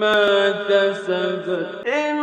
ما كسبت. إن